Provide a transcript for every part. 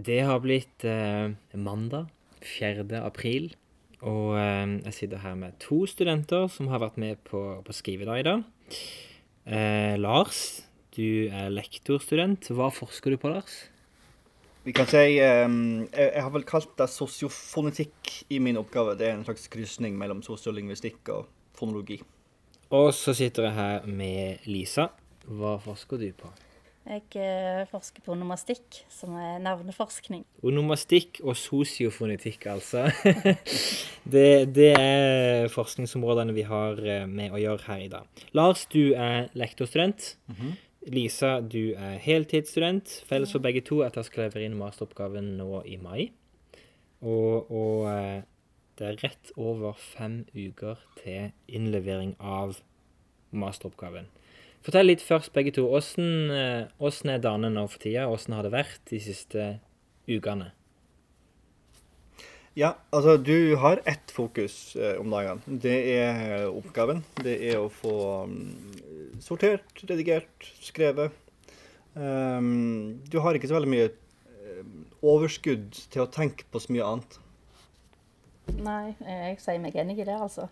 Det har blitt eh, mandag 4. april, og eh, jeg sitter her med to studenter som har vært med på, på skrivedag i dag. Eh, Lars, du er lektorstudent. Hva forsker du på, Lars? Vi kan si um, jeg, har vel kalt det sosiofonetikk i min oppgave. Det er en slags krysning mellom sosiolingvistikk og fonologi. Og så sitter jeg her med Lisa. Hva forsker du på? Jeg eh, forsker på onomastikk, som er navneforskning. Onomastikk og sosiofonetikk, altså. det, det er forskningsområdene vi har eh, med å gjøre her i dag. Lars, du er lektorstudent. Lisa, du er heltidsstudent. Felles for begge to er at jeg skal levere inn masteroppgaven nå i mai. Og, og eh, det er rett over fem uker til innlevering av masteroppgaven. Fortell litt først, begge to. Åssen eh, åssen er dagene nå for tida? Åssen har det vært de siste ukene? Ja, altså du har ett fokus eh, om dagene. Det er oppgaven. Det er å få um, sortert, redigert, skrevet. Um, du har ikke så veldig mye eh, overskudd til å tenke på så mye annet. Nei, eh, jeg sier meg enig i det, altså.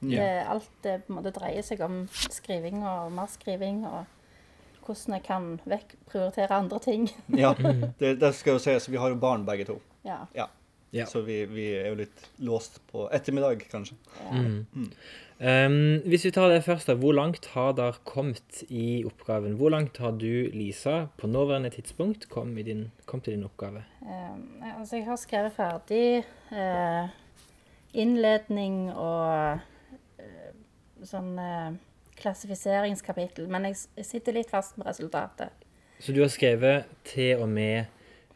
Det, alt det på en måte dreier seg om skriving og mer skriving, og hvordan jeg kan vekk prioritere andre ting. Ja, det, det skal jo sies. Vi har jo barn begge to. Ja. Ja. Ja. Så vi, vi er jo litt låst på ettermiddag, kanskje. ja. Um, hvis vi tar det først, da. Hvor langt har dere kommet i oppgaven? Hvor langt har du, Lisa, på nåværende tidspunkt kom, i din, kom til din oppgave? Um, altså, jeg har skrevet ferdig uh, innledning og sånn eh, klassifiseringskapittel, men jeg, jeg sitter litt fast med resultatet. Så du har skrevet til og med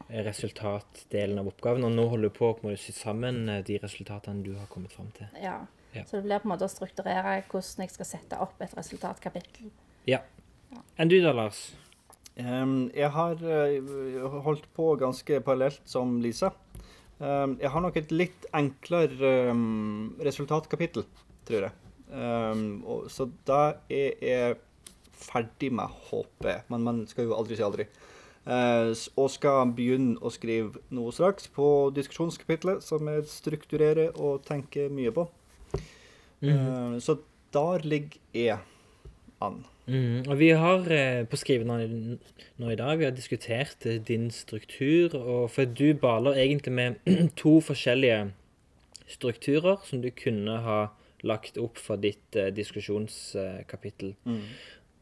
resultatdelen av oppgaven, og nå holder du på å sy sammen eh, de resultatene du har kommet fram til. Ja. Ja. Så det blir på en måte å strukturere hvordan jeg skal sette opp et resultatkapittel. Ja. Enn du da, Lars? Um, jeg har uh, holdt på ganske parallelt som Lisa. Um, jeg har nok et litt enklere um, resultatkapittel, tror jeg. Ehm, og, så da er jeg ferdig med, håpet. Men man skal jo aldri si aldri. Uh, og skal begynne å skrive noe straks på diskusjonskapitlet, som jeg strukturerer og tenker mye på. Eh, så der ligger jeg an. Mm, og vi har eh, på skrivende nå i dag, vi har diskutert eh, din struktur, og for du baler egentlig med to forskjellige strukturer som du kunne ha lagt opp for ditt eh, diskusjonskapittel.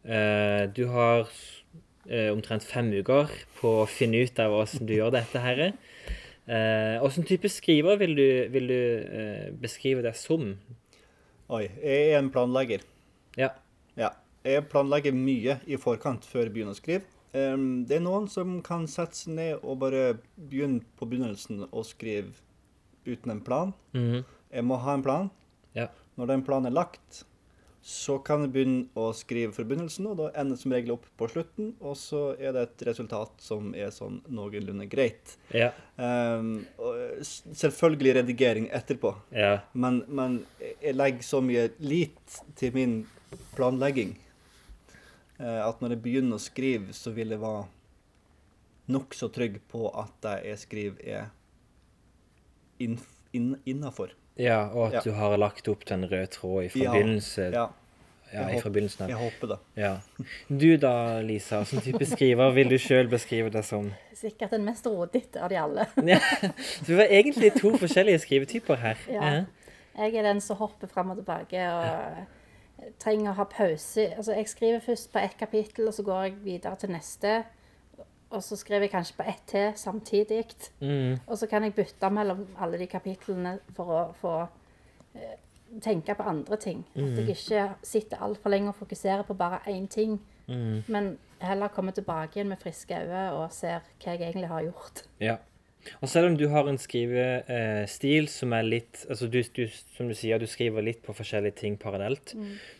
Eh, du har eh, omtrent fem uker på å finne ut av hvordan du gjør dette her. Eh, Hvilken type skriver vil du, vil du eh, beskrive deg som? Oi, jeg er en planlegger. Ja. Ja. Jeg planlegger mye i forkant før jeg begynner å skrive. Um, det er noen som kan sette seg ned og bare begynne på begynnelsen og skrive uten en plan. Mhm. Jeg må ha en plan. Ja. Når den planen er lagt, så kan jeg begynne å skrive forbindelsen, og da ender som regel opp på slutten, og så er det et resultat som er sånn noenlunde greit. Ja. Um, og selvfølgelig redigering etterpå. ja. Men, men jeg legger så mye lit til min planlegging eh, at når jeg begynner å skrive, så vil jeg være nokså trygg på at det jeg skriver, er inn, inn, innafor. Ja, og at Ja. du har lagt opp til en rød tråd i forbindelse Ja, ja, jeg i håper- jeg håper det. ja. Du da, Lisa, hvilken type skriver vil du sjøl beskrive deg som? Sikkert den mest rodete av de alle. Ja. Så vi har egentlig to forskjellige skrivetyper her. Ja. Jeg er den som hopper fram og tilbake og trenger å ha pause. Altså, jeg skriver først på ett kapittel, og så går jeg videre til neste. Og så skriver jeg kanskje på ett til samtidig. Mm. Og så kan jeg bytte mellom alle de kapitlene for å få eh, tenke på andre ting. At jeg ikke sitter altfor lenge og fokuserer på bare én ting. Men heller kommer tilbake igjen med friske øyne og ser hva jeg egentlig har gjort. Ja. Og selv om du har en skrivestil som er litt altså du, du, Som du sier, du skriver litt på forskjellige ting parallelt,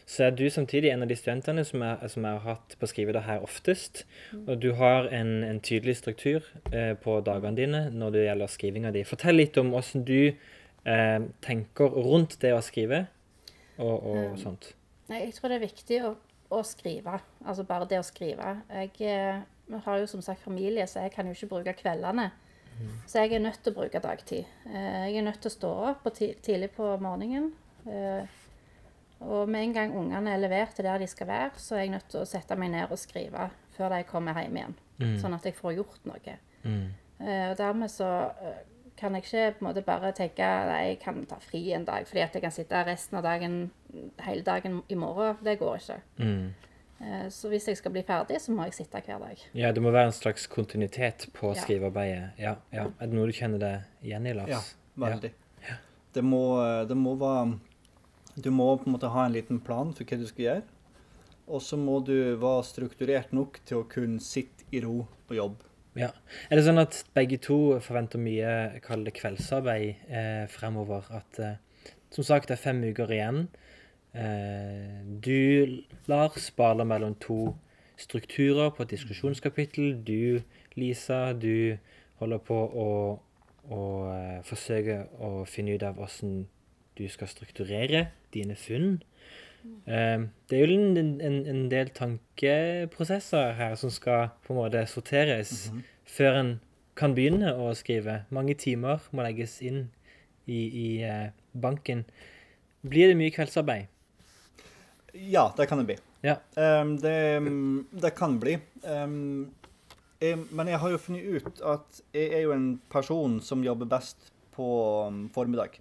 så er du samtidig en av de studentene som jeg, som jeg har hatt på skrive det her oftest. Og du har en, en tydelig struktur eh, på dagene dine når det gjelder skrivinga di. Fortell litt om åssen du eh, tenker rundt det å skrive, og, og sånt. Nei, Jeg tror det er viktig å, å skrive. Altså bare det å skrive. Jeg eh, har jo som sagt familie, så jeg kan jo ikke bruke kveldene Så jeg er nødt til å bruke dagtid. Eh, Jeg er nødt til å stå opp tidlig på morgenen. eh, Og med en gang ungene er levert til der de skal være, så er jeg nødt til å sette meg ned og skrive før de kommer hjem igjen. Sånn at jeg får gjort noe. Mm. Eh, Og dermed så kan jeg ikke på en måte bare tenke at jeg kan ta fri en dag fordi at jeg kan sitte resten av dagen hele dagen i morgen. Det går ikke. Mm. Eh, Så hvis jeg skal bli ferdig, så må jeg sitte hver dag. Ja, det må være en slags kontinuitet på Ja. skrivearbeidet. Ja, ja. Er det noe du kjenner deg igjen i, Lars? Ja, veldig. Det, må, det må være Du må på en måte ha en liten plan for hva du skal gjøre. Og så må du være strukturert nok til å kunne sitte i ro og jobbe. Ja. Er det sånn at begge to forventer mye, kall det kveldsarbeid, eh, fremover? At eh, som sagt, det er fem uker igjen. Eh, du, Lars, baler mellom to strukturer på et diskusjonskapittel. Du, Lisa, du holder på å, å eh, forsøke å finne ut av hvordan du skal strukturere dine funn. Eh, det er jo en, en, en del tankeprosesser her som skal på en måte sorteres før en kan begynne å skrive. Mange timer må legges inn i, i banken. Blir det mye kveldsarbeid? Ja, det kan det bli. Ja. Um, det, det kan bli. Um, jeg, men jeg har jo funnet ut at jeg er jo en person som jobber best på um, formiddag.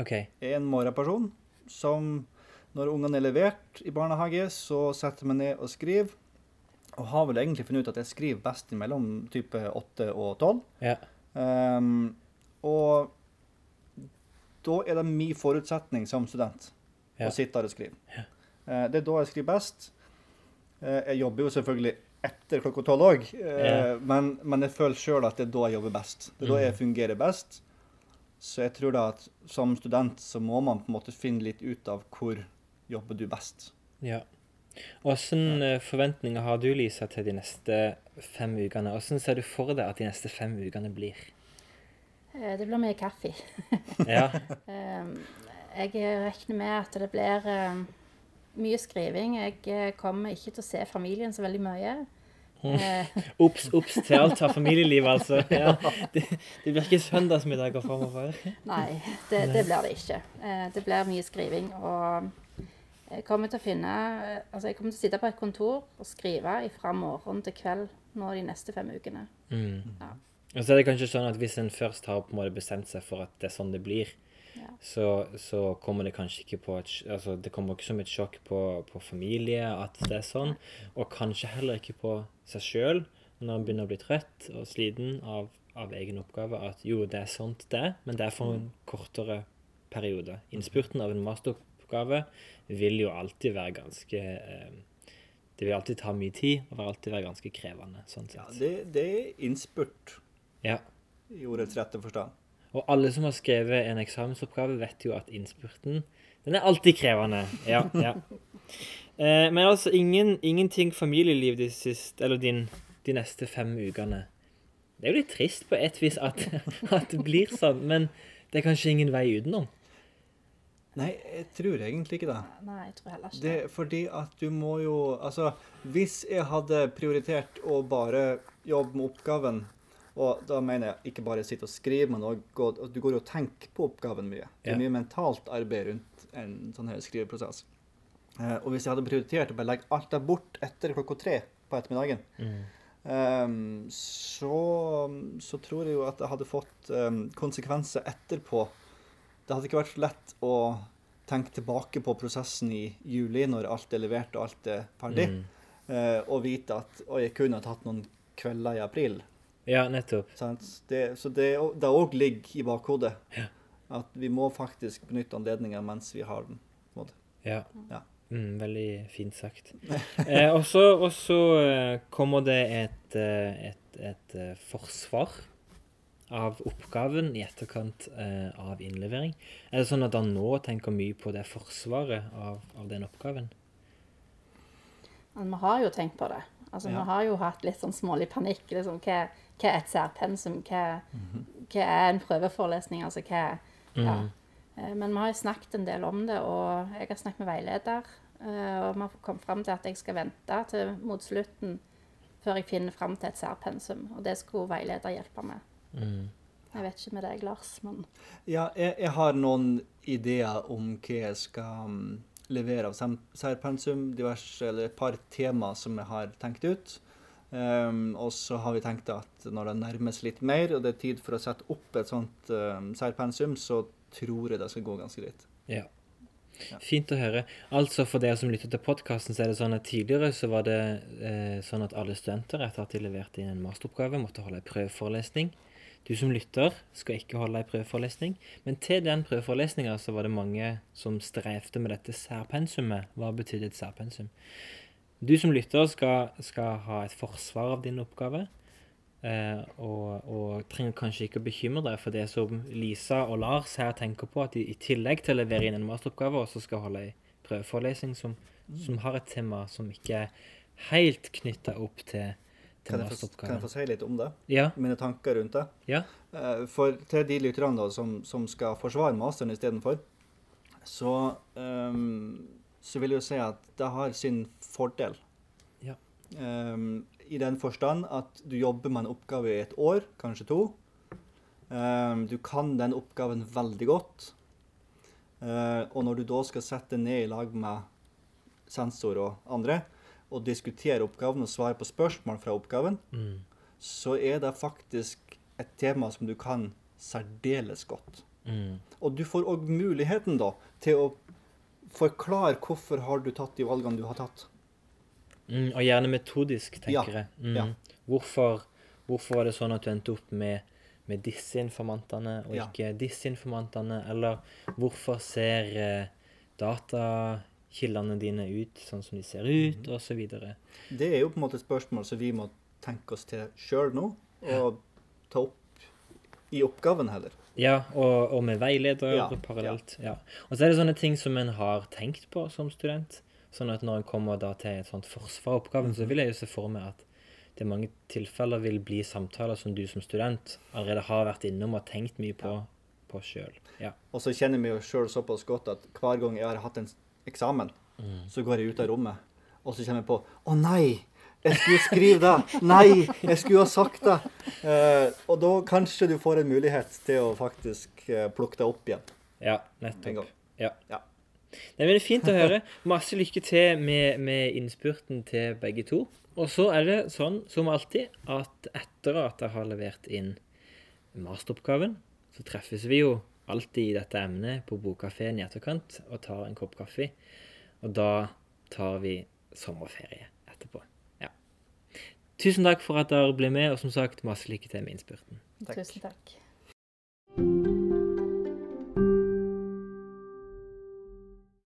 OK. Jeg er en morgenperson som når ungene er levert i barnehage, så setter jeg meg ned og skriver. Og har vel egentlig funnet ut at jeg skriver best mellom type 8 og 12. Ja. Um, og da er det min forutsetning som student Ja. å sitte der og skrive. Eh, det er da jeg skriver best. Eh, jeg jobber jo selvfølgelig etter klokka tolv òg, men, men jeg føler sjøl at det er da jeg jobber best. Det er da jeg fungerer best. Så jeg tror da at som student så må man på en måte finne litt ut av hvor jobber du best. ja. Hvilke forventninger har du, Lisa, til de neste fem ukene? Hvordan ser du for deg at de neste fem ukene blir? Eh, Det blir mye kaffe. Ja. Eh, Jeg regner med at det blir eh, mye skriving. Jeg eh, kommer ikke til å se familien så veldig mye. Ops, Obs, obs til alt av familieliv, altså. Ja. Det, det blir ikke søndagsmiddager framover. Nei, det, det blir det ikke. Eh, Det blir mye skriving. Og jeg kommer til å finne eh, Altså, jeg kommer til å sitte på et kontor og skrive fra morgen til kveld nå de neste fem ukene. Mm. Ja. Og så er det kanskje sånn at hvis en først har på en måte bestemt seg for at det er sånn det blir, Ja. så, så kommer det kanskje ikke på et Altså, det kommer ikke som et sjokk på, på familie at det er sånn, og kanskje heller ikke på seg sjøl når en begynner å bli trøtt og sliten av, av egen oppgave, at jo, det er sånt det men det er for en kortere periode. Innspurten av en masteroppgave vil jo alltid være ganske eh, Det vil alltid ta mye tid og vil alltid være ganske krevende. sånn Ja, det, det er innspurt Ja. i ordets rette forstand. Og alle som har skrevet en eksamensoppgave, vet jo at innspurten den er alltid krevende. Ja, ja. Eh, men altså ingen, ingenting familieliv de, siste, eller din, de neste fem ukene. Det er jo litt trist på et vis at, at det blir sånn, men det er kanskje ingen vei utenom. Nei, jeg tror egentlig ikke det. Nei, jeg tror heller ikke Det fordi at du må jo Altså, hvis jeg hadde prioritert å bare jobbe med oppgaven, og da mener jeg ikke bare sitte og skrive, men gå, du går jo og tenker på oppgaven mye. Det er mye mentalt arbeid rundt en sånn her skriveprosess. Eh, og hvis jeg hadde prioritert å bare legge alt der bort etter klokka tre på ettermiddagen, ehm, så, så tror jeg jo at det hadde fått ehm, konsekvenser etterpå. Det hadde ikke vært lett å tenke tilbake på prosessen i juli, når alt er levert og alt er ferdig, eh, og vite at oi, jeg kunne ha tatt noen kvelder i april. Ja, nettopp. Det, så det òg ligger i bakhodet. At vi må faktisk benytte anledningen mens vi har den. på en måte. Ja. Ja. Mm, veldig fint sagt. Eh, og så eh, kommer det et, eh, et, et eh, forsvar av oppgaven i etterkant eh, av innlevering. Er det sånn at han nå tenker mye på det forsvaret av, av den oppgaven? Men vi har jo tenkt på det. Altså, Ja. Vi har jo hatt litt sånn smålig panikk. Liksom, hva, hva er et særpensum? Hva, hva er en prøveforelesning? Altså, hva, ja. Eh, Men vi har jo snakket en del om det, og jeg har snakket med veileder. eh, Og vi har kommet fram til at jeg skal vente til mot slutten før jeg finner fram til et særpensum. Og det skulle veileder hjelpe med. Mm. Jeg vet ikke med deg, Lars, men Ja, jeg, jeg har noen ideer om hva jeg skal mm, levere av særpensum. Diverse, eller et par tema som jeg har tenkt ut. Ehm, og så har vi tenkt at når det nærmes litt mer, og det er tid for å sette opp et sånt um, særpensum, så tror jeg det skal gå ganske greit. Ja. Ja. Fint å høre. Altså For dere som lytter til podkasten, så er det sånn at tidligere så var det eh, sånn at alle studenter etter at de leverte inn en masteroppgave, måtte holde en prøveforelesning. Du som lytter, skal ikke holde en prøveforelesning. Men til den prøveforelesninga så var det mange som strevde med dette særpensumet. Hva betydde et særpensum? Du som lytter skal, skal ha et forsvar av din oppgave. Eh, og, og trenger kanskje ikke å bekymre deg for det som Lisa og Lars her tenker på, at de i tillegg til å levere inn en masteroppgave, også skal holde ei prøveforelesning som, som har et tema som ikke er helt knytta opp til, til Kan få, kan jeg få si litt om det? Ja, Mine tanker rundt det? ja. Eh, For til de lytterne som, som skal forsvare masteren istedenfor, så, ehm, så vil jeg jo si at det har sin fordel. Ja. Um, I den forstand at du jobber med en oppgave i et år, kanskje to. Um, du kan den oppgaven veldig godt. Uh, og når du da skal sette ned i lag med sensor og andre, og diskutere oppgaven og svare på spørsmål fra oppgaven, Mm. så er det faktisk et tema som du kan særdeles godt. Mm. Og du får òg muligheten da til å forklare hvorfor har du tatt de valgene du har tatt. Mm, og gjerne metodisk, tenker Ja, jeg. Mm. ja. Hvorfor, hvorfor var det sånn at du endte opp med, med disse informantene og Ja. ikke disse informantene? Eller hvorfor ser eh, datakildene dine ut sånn som de ser ut, mm. videre. Det er jo på en måte et spørsmål som vi må tenke oss til sjøl nå, og ta opp i oppgaven heller. Ja, og, og med veileder Ja, parallelt. Ja. Og så er det sånne ting som en har tenkt på som student. Sånn at når en kommer da til et sånt forsvar av oppgaven, -hmm. så vil jeg jo se for meg at det i mange tilfeller vil bli samtaler som du som student allerede har vært innom og tenkt mye på, på sjøl. Ja. Og så kjenner vi jo sjøl såpass godt at hver gang jeg har hatt en eksamen, så går jeg ut av rommet, og så kommer jeg på Å nei! Jeg skulle skrive det! Nei! Jeg skulle ha sagt det! Eh, og da kanskje du får en mulighet til å faktisk eh, plukke det opp igjen. ja, nettopp. Ja. Ja. Det er fint å høre. Masse lykke til med, med innspurten til begge to. Og så er det sånn som alltid at etter at jeg har levert inn masteroppgaven, så treffes vi jo alltid i dette emnet på bokkafeen i etterkant og tar en kopp kaffe. Og da tar vi sommerferie etterpå. Tusen takk for at dere ble med, og som sagt, masse lykke til med innspurten. Takk. tusen takk.